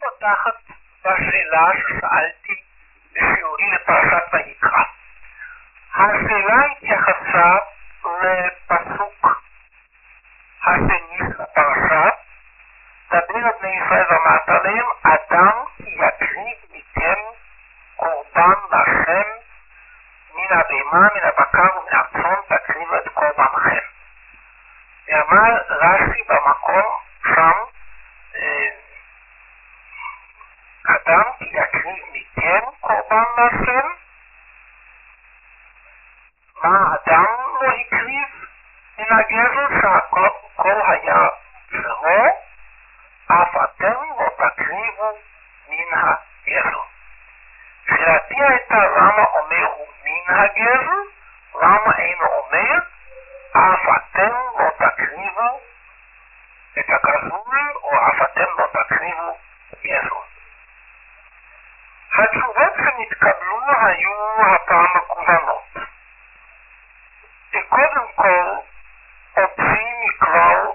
פותחת בשאלה ששאלתי בשיעורי לפרשת ויקרא. השאלה התייחסה לפסוק השני של הפרשה, דבר את בני ישראל ואמרת להם, אדם יקריב מכם קורבן לשם מן הבהמה, מן הבקר ומן הצאן תקריבו את קורבנכם. ואמר רש"י במקום שם, אדם יקריב מכם קורבן לשם, מה אדם לא הקריב מן הגזל שהכל היה שלו, אף אתם לא תקריבו מן הגזל. שאלתי הייתה למה אומר הוא מן הגזל, למה אינו אומר אף אתם לא תקריבו את הגזול, או אף אתם לא תקריבו גזל. התשובות שנתקבלו היו הפעם מקוונות. קודם כל, הוציא מכבר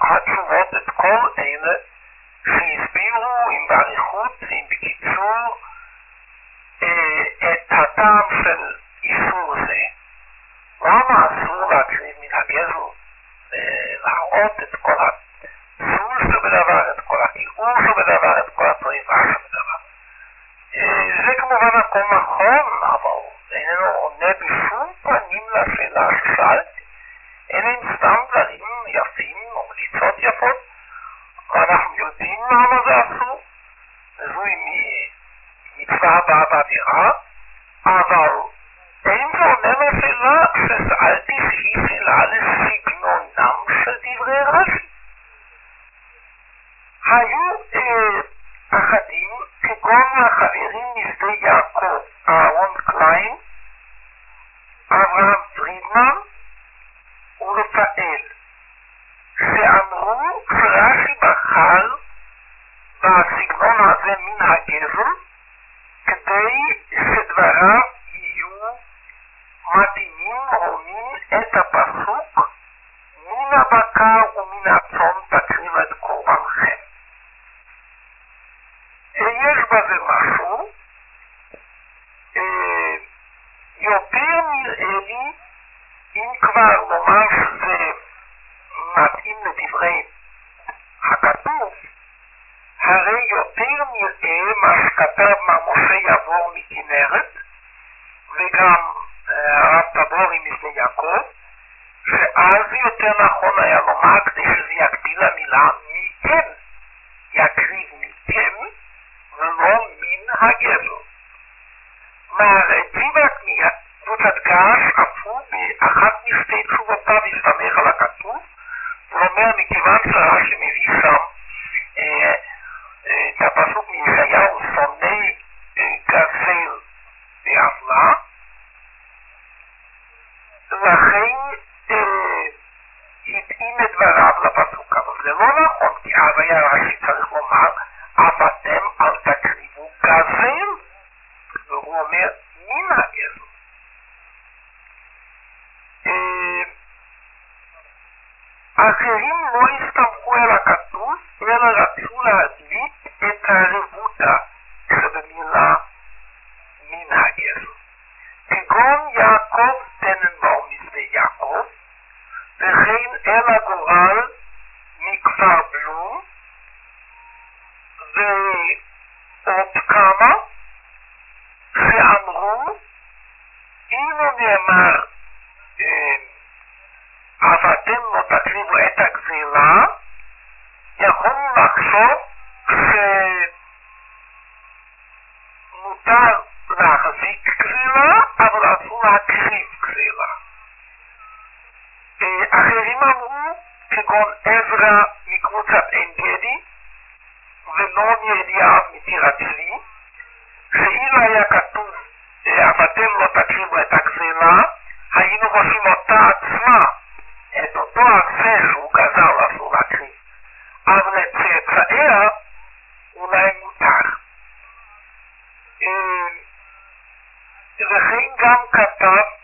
התשובות את כל אלה שהסבירו, אם באריכות, אם בקיצור, אה, את הטעם של איסור זה. למה אסור להקריב מן הגזל? להראות את כל הפסול שבדבר, את כל הכיעור שבדבר, את כל התועבה שבדבר. כמובן הכל נכון, אבל איננו עונה בשום פנים לשאלה ששאלתי. אלה הם סתם דברים יפים או מליצות יפות, ואנחנו יודעים למה זה אסור, וזוהי מצווה הבאה באווירה, אבל אין זה עונה לשאלה ששאלתי שהיא שאלה לסגנונם של דברי רש"י. כגון החברים משדה יעקב, אהרון קליין, אברהם פרידמן ורפאל, שאמרו שרש"י בחר בסגנון הזה מן הגזל כדי שדבריו יהיו מתאימים, הונים את הפסוק מן הבקר ומן הצאן תקריב את קורבנכם. בזה משהו, אה, יותר נראה לי, אם כבר נאמר שזה מתאים לדברי הכתוב, הרי יותר נראה מה שכתב מר משה יעבור מכנרת, וגם הרב תבורי משדה יעקב, שאז יותר נכון היה לומר כדי שזה יגדיל המילה מכם, יקריב מכם ולא מן הגזל. מהרציבק מקבוצת גש אף הוא באחת משתי תשובותיו הסתמך על הכתוב, ואומר מכיוון שרש"י מביא שם אה, אה, את הפסוק מישעיהו שונא אה, גזל בעוולה, לכן התאים את דבריו לפסוק, אבל זה לא נכון, כי אז היה רש"י צריך לומר, אף אתם אל תקריבו גזל, והוא אומר, מן הגזל. אחרים לא הסתמכו על הכתוב, אלא רצו להדביק את הרבותא שבמילה מן הגזל. כגון יעקב טננבאום משדה יעקב, וכן אל הגורל מכפר בלום, ועוד כמה שאמרו, אילו נאמר אף אתם לא תקריבו את הגזילה, יכולנו לחשוב שמותר להחזיק גזילה, אבל אסור להקריב גזילה. אחרים אמרו, כגון עזרא מקבוצת עין גדי, ונון ידיעה מטירת צבי, שאילו היה כתוב, אתם לא תקריבו את הגזילה, היינו חושבים אותה עצמה, את אותו הזה שהוא גזל אסור להקריב. אבל לצאצאיה אולי מותר. וכן גם כתב,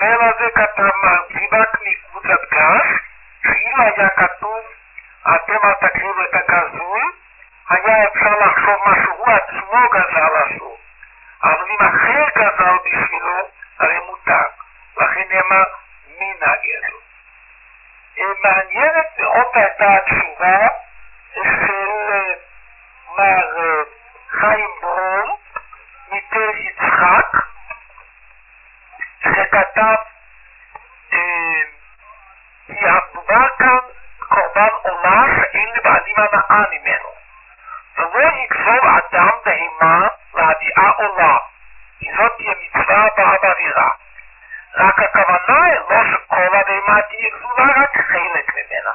בדומה לזה כתב מר ציבק מקבוצת גש, שאם היה כתוב אתם אל תקריבו את הגזול, היה אפשר לחשוב מה שהוא עצמו גזל אסור. אבל אם אחר גזל בשבילו, הרי מותר. לכן נאמר מן הגזל. מעניינת מאוד הייתה התשובה של מר חיים ברום מתל יצחק, שכתב כי המדובר כאן קורבן עולה שאין לבעלים הנאה ממנו. ולא יגזור אדם בהמה להביאה עולה, כי זאת תהיה מצווה הבאה באווירה. רק הכוונה היא לא שכל הבהמה תהיה גזולה, רק חלק ממנה.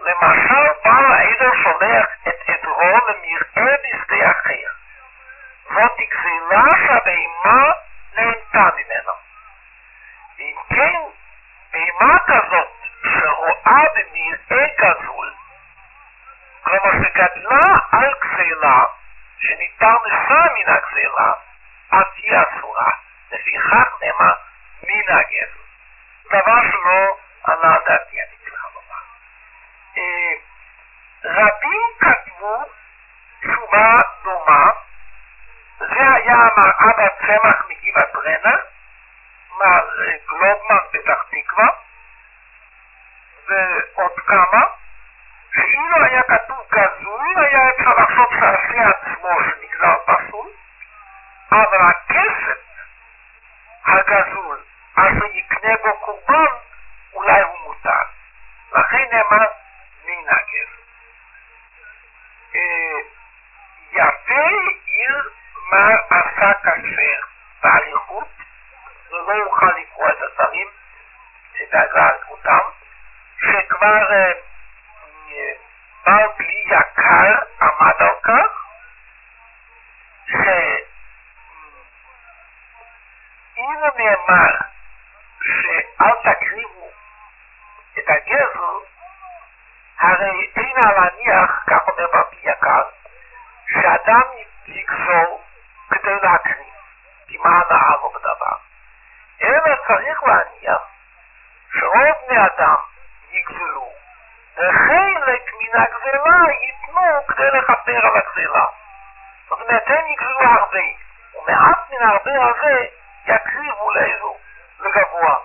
למשל, בעל העדר שולח את עדרו למרעה בשדה אחר. זאת גזילה שהבהמה נהנתה ממנו. ואם כן, בהמה כזאת שרואה במרעה גזול, כלומר שגדלה על שניתן לך מן הגזילה, אז תהיה אסורה. לפיכך נאמר מן הגזל. דבר שלא עלה דעתי, אני צריך לומר. רבים כתבו תשובה דומה, זה היה מר אבא צמח פתח תקווה, capilla Cal Amadoca se ido a Myanmar לכפר על הגזלה. זאת אומרת, הם יגזלו הרבה, ומעט מן הרבה הזה יקריבו לאיזו, לגבוה.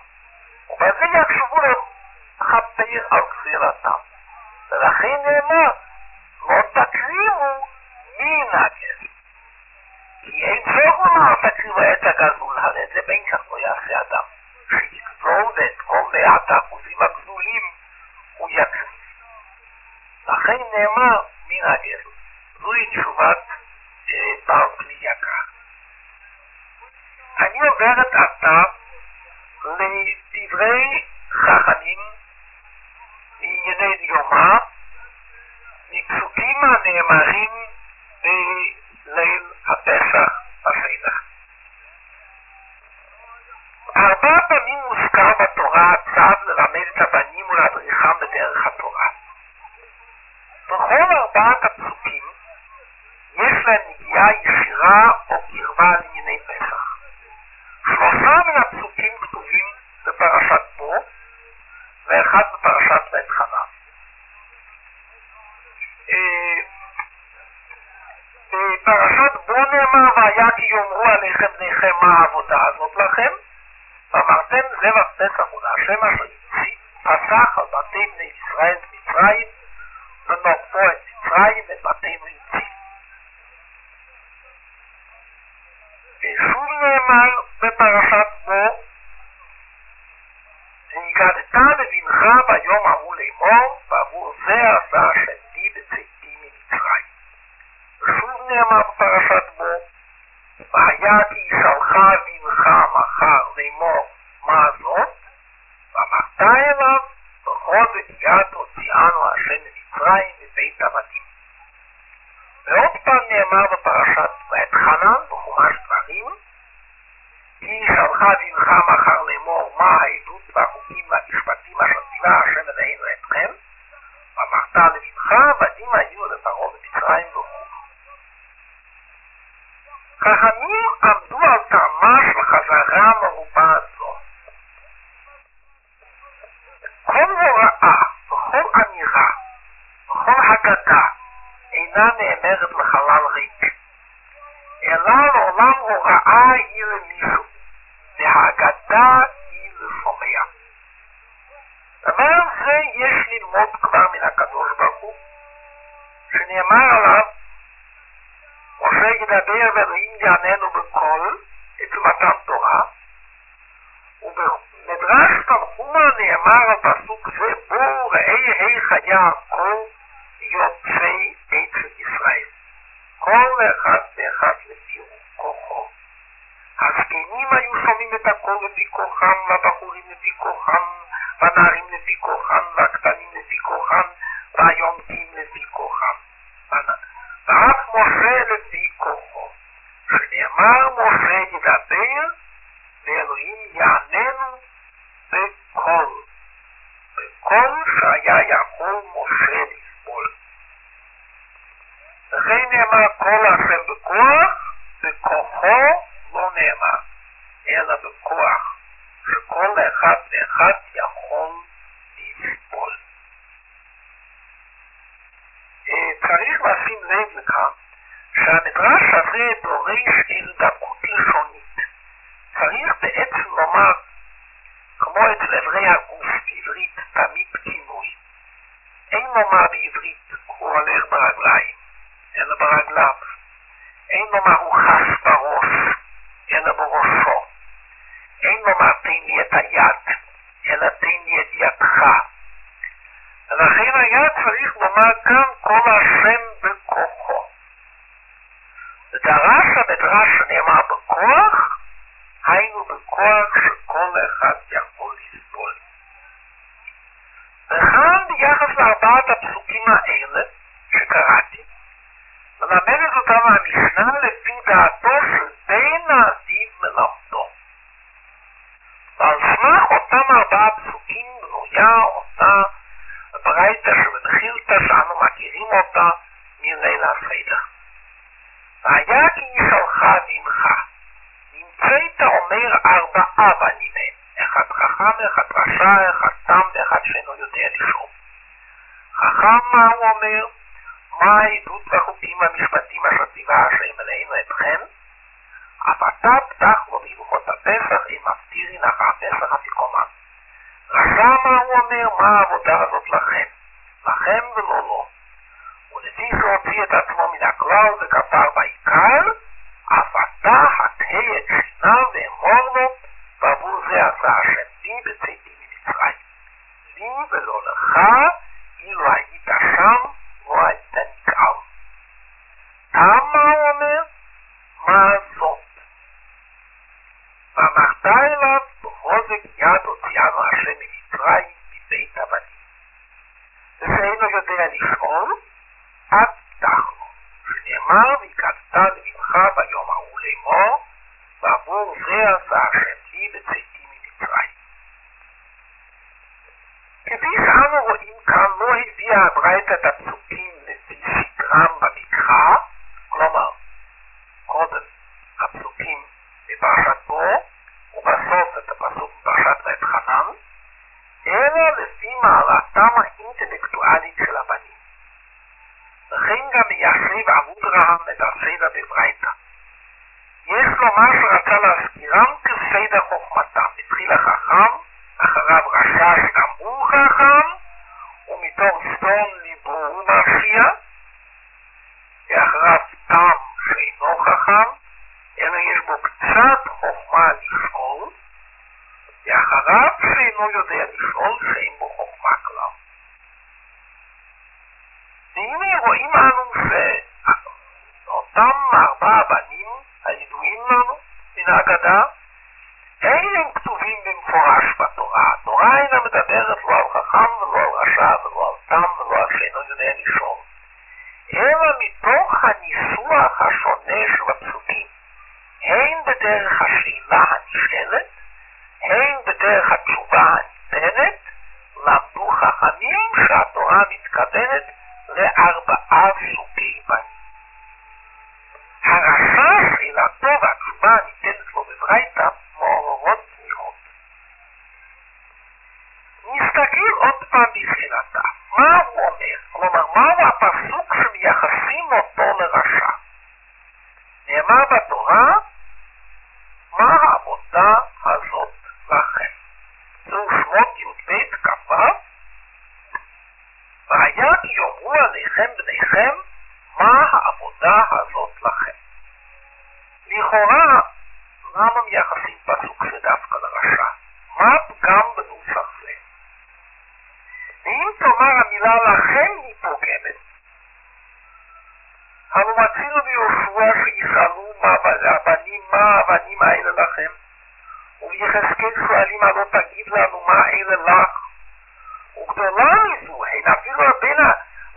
ובזה יחשבו לכפר על גזלתם. ולכן נאמר, לא תקריבו מן הגזל. כי אין צורך לומר תקריבו את הגזול, הרי זה בין כך לא יעשה אדם. שיגזול ואת כל מעט האחוזים הגזולים הוא יקריב. לכן נאמר מן הגזל. זוהי תשובת כלי יקר. אני עוברת עתה לדברי חכמים בענייני דיומא, מפסוקים הנאמרים בליל הפסח בסדר. ארבע פעמים מוזכר בתורה הצו ללמד את הבנים ולהדריכם בדרך התורה. בכל ארבעת הפסוקים יש להם נגיעה ישירה או קרבה לענייני פסח. שלושה מן הפסוקים כתובים בפרשת בו, ואחד בפרשת בית חנה. בפרשת בו נאמר, והיה כי יאמרו עליכם בניכם מה העבודה הזאת לכם, ואמרתם זבח פסח הוא להשם אשר פסח על בתי בני ישראל במצרים, ונוקפו את מצרים ואת בתינו יוציא. ושוב נאמר בפרשת בו, והגדת לבנך ביום ההוא לאמור, בעבור זה עשה השני בצאתי ממצרים. ושוב נאמר בפרשת בו, והיה כי ישאלך בנך מחר לאמור מה זאת, ואמרת אליו, בכל בקיעת הוציאנו השם ממצרים מבית עבדים. ועוד פעם נאמר בפרשת ואת חנן בחומש דברים, כי ישאלך בנך מחר לאמור מה העדות והחוקים והמשפטים אשר ציווה השם אלינו אתכם, ואמרת לבנך עבדים היו לפרעה במצרים וכו'. חכמים עמדו על טעמה של חזרה מרובה זו. כל הוראה וכל אמירה אגדה אינה נאמרת לחלל ריק, אלא לעולם הוראה היא למישהו, והאגדה היא לשומע. דבר זה יש ללמוד כבר מן הקדוש ברוך הוא, שנאמר עליו, משה ידבר ואלוהים יעננו בקול, את מתן תורה, ובמדרש תנחומה נאמר על פסוק זה, בואו ראה היכ היה כל יוצאי עצם ישראל. כל אחד ואחד לפי כוחו. הזקנים היו שומעים את הקול לפי כוחם, והבחורים לפי כוחם, והנערים לפי כוחם, והקטנים לפי כוחם, והיונקים לפי כוחם. ואף משה לפי כוחו. שנאמר משה ידבר, ואלוהים יעננו בקול. בקול שהיה יכול משה לסבול. וכן נאמר כל השם בכוח, בכוחו לא נאמר, אלא בכוח, שכל אחד ואחד יכול לסבול. אה, צריך לשים לב לכך שהמדרש הזה דורש דקות לשונית. צריך בעצם לומר, כמו אצל אברי הגוף בעברית, תמיד כינוי. אין לומר בעברית הוא הולך ברגליים, אלא ברגליו. אין לומר הוא חס בראש, אלא בראשו. אין לומר תן לי את היד, אלא תן לי את ידך. ולכן היה צריך לומר כאן כל השם בכוחו. ודרש המדרש שנאמר בכוח, היינו בכוח שכל אחד יכול לסבול. וכאן ביחס לארבעת הפסוקים האלה שקראתי, מלמדת אותנו המשנה לפי דעתו של בין האדיב מלמדו. סמך אותם ארבעה פסוקים בנויה אותה ברייתא שבתחילתא שאנו מכירים אותה מליל הסדר. והיה כי ישלך ועמך, נמצאת אומר ארבעה בנים הם, אחד חכם, אחד רשע, אחד תם ואחד שאינו יודע לשאול. חכם מה הוא אומר? מה העדות והחוקים והמשפטים אשר ציווה השם אלינו אתכם? אתה פתח לו בהלכות הפסח אם מפטירין אחר הפסח אפיקומן. רשע מה הוא אומר? מה העבודה הזאת לכם? לכם ולא לו. ולפי שהוציא את עצמו מן הכלל וכפר בעיקר, אף אתה הטה את שיניו ואמור לו, ועבור זה עשה השם לי בצאתי ממצרים. לי ולא לך, אילו היית שם, לא היית נקער. תם מה הוא אומר? מה זאת? ואמרת אליו, בחוזק יד הוציאנו השם ממצרים מבית הבנים. ושאינו יודע לשאול, אל תפתח לו, שנאמר והקדת לבנך ביום ההוא לאמור, ועבור זה עשה השם לי בצאתי ממצרים. כפי שאנו רואים כאן לא הביאה הברייתא את הפסוקים לפי סדרם במקרא, כלומר, קודם הפסוקים בפרשת בו, ובסוף את הפסוק בפרשת ואת חנן, אלא לפי מעלתם האינטלקטואלית של הבנים. וכן גם מיישב אבודרהם את הסדר בברייתא. יש לומר שרצה להזכירם כסדר חוכמתם. התחיל החכם, אחריו רשע שגם הוא חכם, ומתוך סדום ליבו הוא מרשיע, ואחריו תם שאינו חכם, אלא יש בו קצת חוכמה לשאול, ואחריו שאינו יודע לשאול, שאין בו חוכמה כלל. והנה רואים אנו שאותם ארבעה בנים הידועים לנו מן ההגדה, אין הם כתובים במפורש בתורה. התורה אינה מדברת לא על חכם ולא על רשע ולא על תם ולא על שאינו יודע לשאול. אלא מתוך הניסוח השונה של הפסוקים, הן בדרך השאלה הנשאלת, הן בדרך התשובה הניתנת, למדו חכמים שהתורה מתכוונת לארבעה סוגי בנים. הרשע שאלתו והתשובה הניתנת לו בברייתא מעוררות תמיכות. נסתכל עוד פעם בשאלתה, מה הוא אומר? כלומר, מהו הפסוק שמייחסים אותו לרשע? נאמר בתורה, מה העבודה הזאת לכם? זהו שמות י"ב כ"ו והיה כי יאמרו עליכם בניכם, מה העבודה הזאת לכם? לכאורה, למה מייחסים פסוק זה דווקא לרשע? מה הפגם בנוסח זה? ואם תאמר המילה לכם היא פוגמת, הלא מצינו ביהושע שישאלו מה הבנים, מה הבנים האלה לכם? וביחזקאל שואלים הלא תגיד לנו מה אלה לך? וגדולה מזו, הן אפילו בין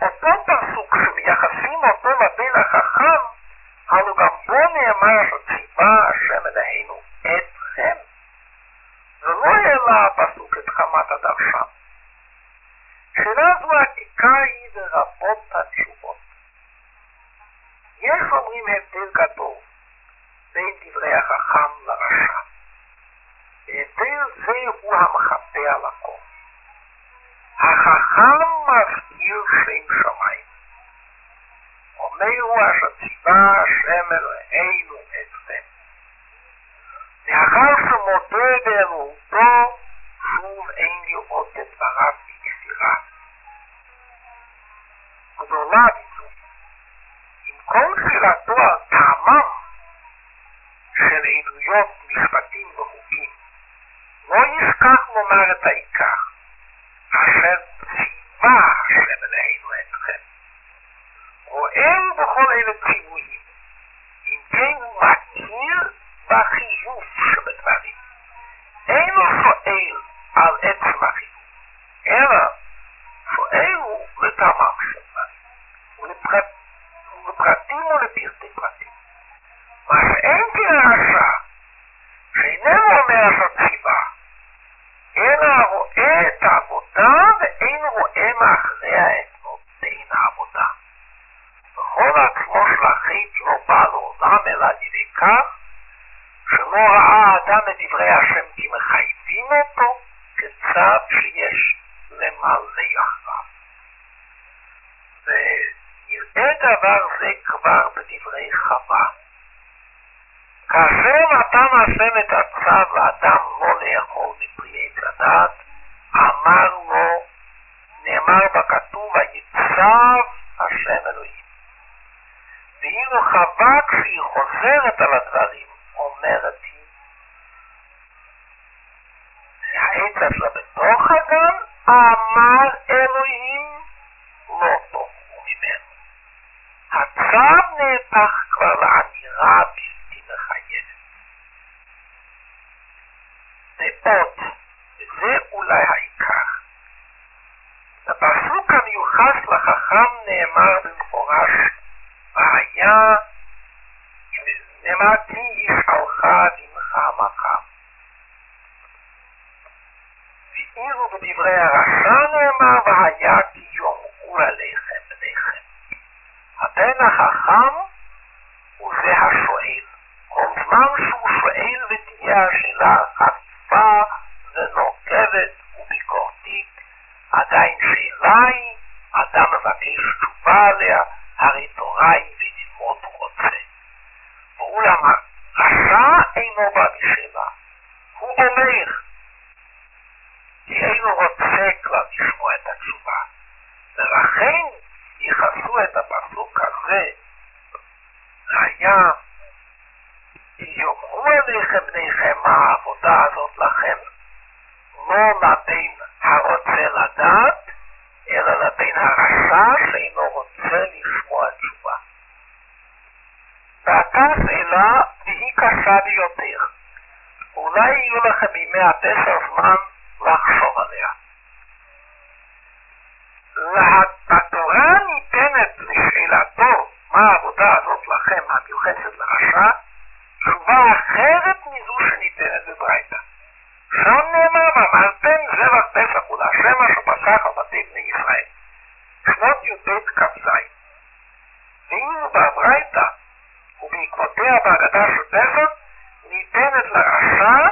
אותו פסוק שמייחסים אותו לבן החכם, הלא גם בו נאמר שציווה השם אלוהינו אתכם. ולא העלה הפסוק את חמת הדרשם. שאלה זו עתיקה היא לרבות התשובות. יש אומרים הבדל גדול בין דברי החכם לרשע. והבדל זה הוא המחפה על הכל. החכם מזכיר שם שמיים. אומרו אשר ציווה השם אלוהינו אתכם. לאחר שמודה באלוהותו, שוב אין לראות את דבריו בכפירה. גדולה מזו. עם כל תחילתו על טעמם של עדויות, משפטים וחוקים, לא ישכח לומר את העיקר. אשר ציווה השם אלוהינו אתכם. רואה בכל אלה ציוויים. אם כן הוא מכיר בחיוב שבדברים. אין לו שואל על עצם החיוב, אלא שואל הוא לטעמם של דברים, ולפרטים ולפרטי פרטים. מה שאין כרשע, שאיננו אומר אשר ציווה, אלא רואה את העבודה ואין רואה מאחריה את נותן העבודה. בכל עצמו של החטא לא בא לעולם אלא על ידי כך שלא ראה האדם את דברי השם כי מחייבים אותו כצד שיש למלא אחריו. ונראה דבר זה כבר בדברי חווה. כאשר נתן השם את הצו לאדם לא לאכול מפרי עץ הדת, אמר לו, נאמר בכתוב, ויצב השם אלוהים. ואילו חווה כשהיא חוזרת על הדברים, אומרת היא, העץ הזה בתוך הגן, אמר אלוהים, לא תאכלו ממנו. הצו נהפך כבר לאמירה בלתי מחייבת. ועוד, וזה אולי העיקר, בפסוק המיוחס לחכם נאמר במפורש, נאמר כי ישאלך דמך מחם. ואילו בדברי הרשע נאמר, והיה כי יאמרו עליכם בניכם. הבן החכם הוא זה השואל. כל זמן שהוא שואל ותהיה השאלה חריפה ונוקבת וביקורתית, עדיין שאלה היא, אדם מבקש תשובה עליה, הרי תורה היא. ואולם הרשע אינו בא בשאלה, הוא אומר, כי אינו רוצה כבר לשמוע את התשובה. ולכן ייחסו את הפסוק הזה, היה יאמרו עליכם בניכם מה העבודה הזאת לכם, לא לבן הרוצה לדעת, אלא לבן הרשע שאינו רוצה לשמוע. ועתה שאלה, והיא קשה ביותר. אולי יהיו לכם בימי הפסח זמן לחשוב עליה. התורה ניתנת לשאלתו, מה העבודה הזאת לכם, המיוחסת לרשע, תשובה אחרת מזו שניתנת בברייתא. שם נאמר, ואמרתם זבח פסח הוא להשם אשר פסח על בתי בני ישראל. שנות י"ב כ"ז. ואילו בברייתא ובעקבותיה בהגדה השוטפת ניתנת לרשע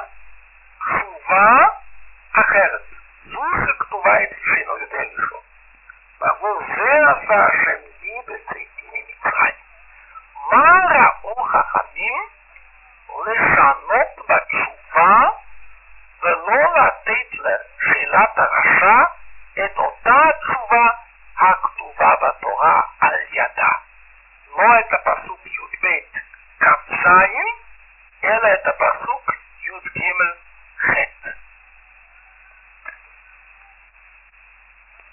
תשובה אחרת. זו שכתובה את שינו יודע אלישו. בעבור זה עשה השם לי בצאתי ממצרים. מה ראו חכמים לשנות בתשובה ולא לתת לשאלת הרשע את אותה התשובה הכתובה בתורה על ידה. לקרוא את הפסוק י"ב כ"ז, אלא את הפסוק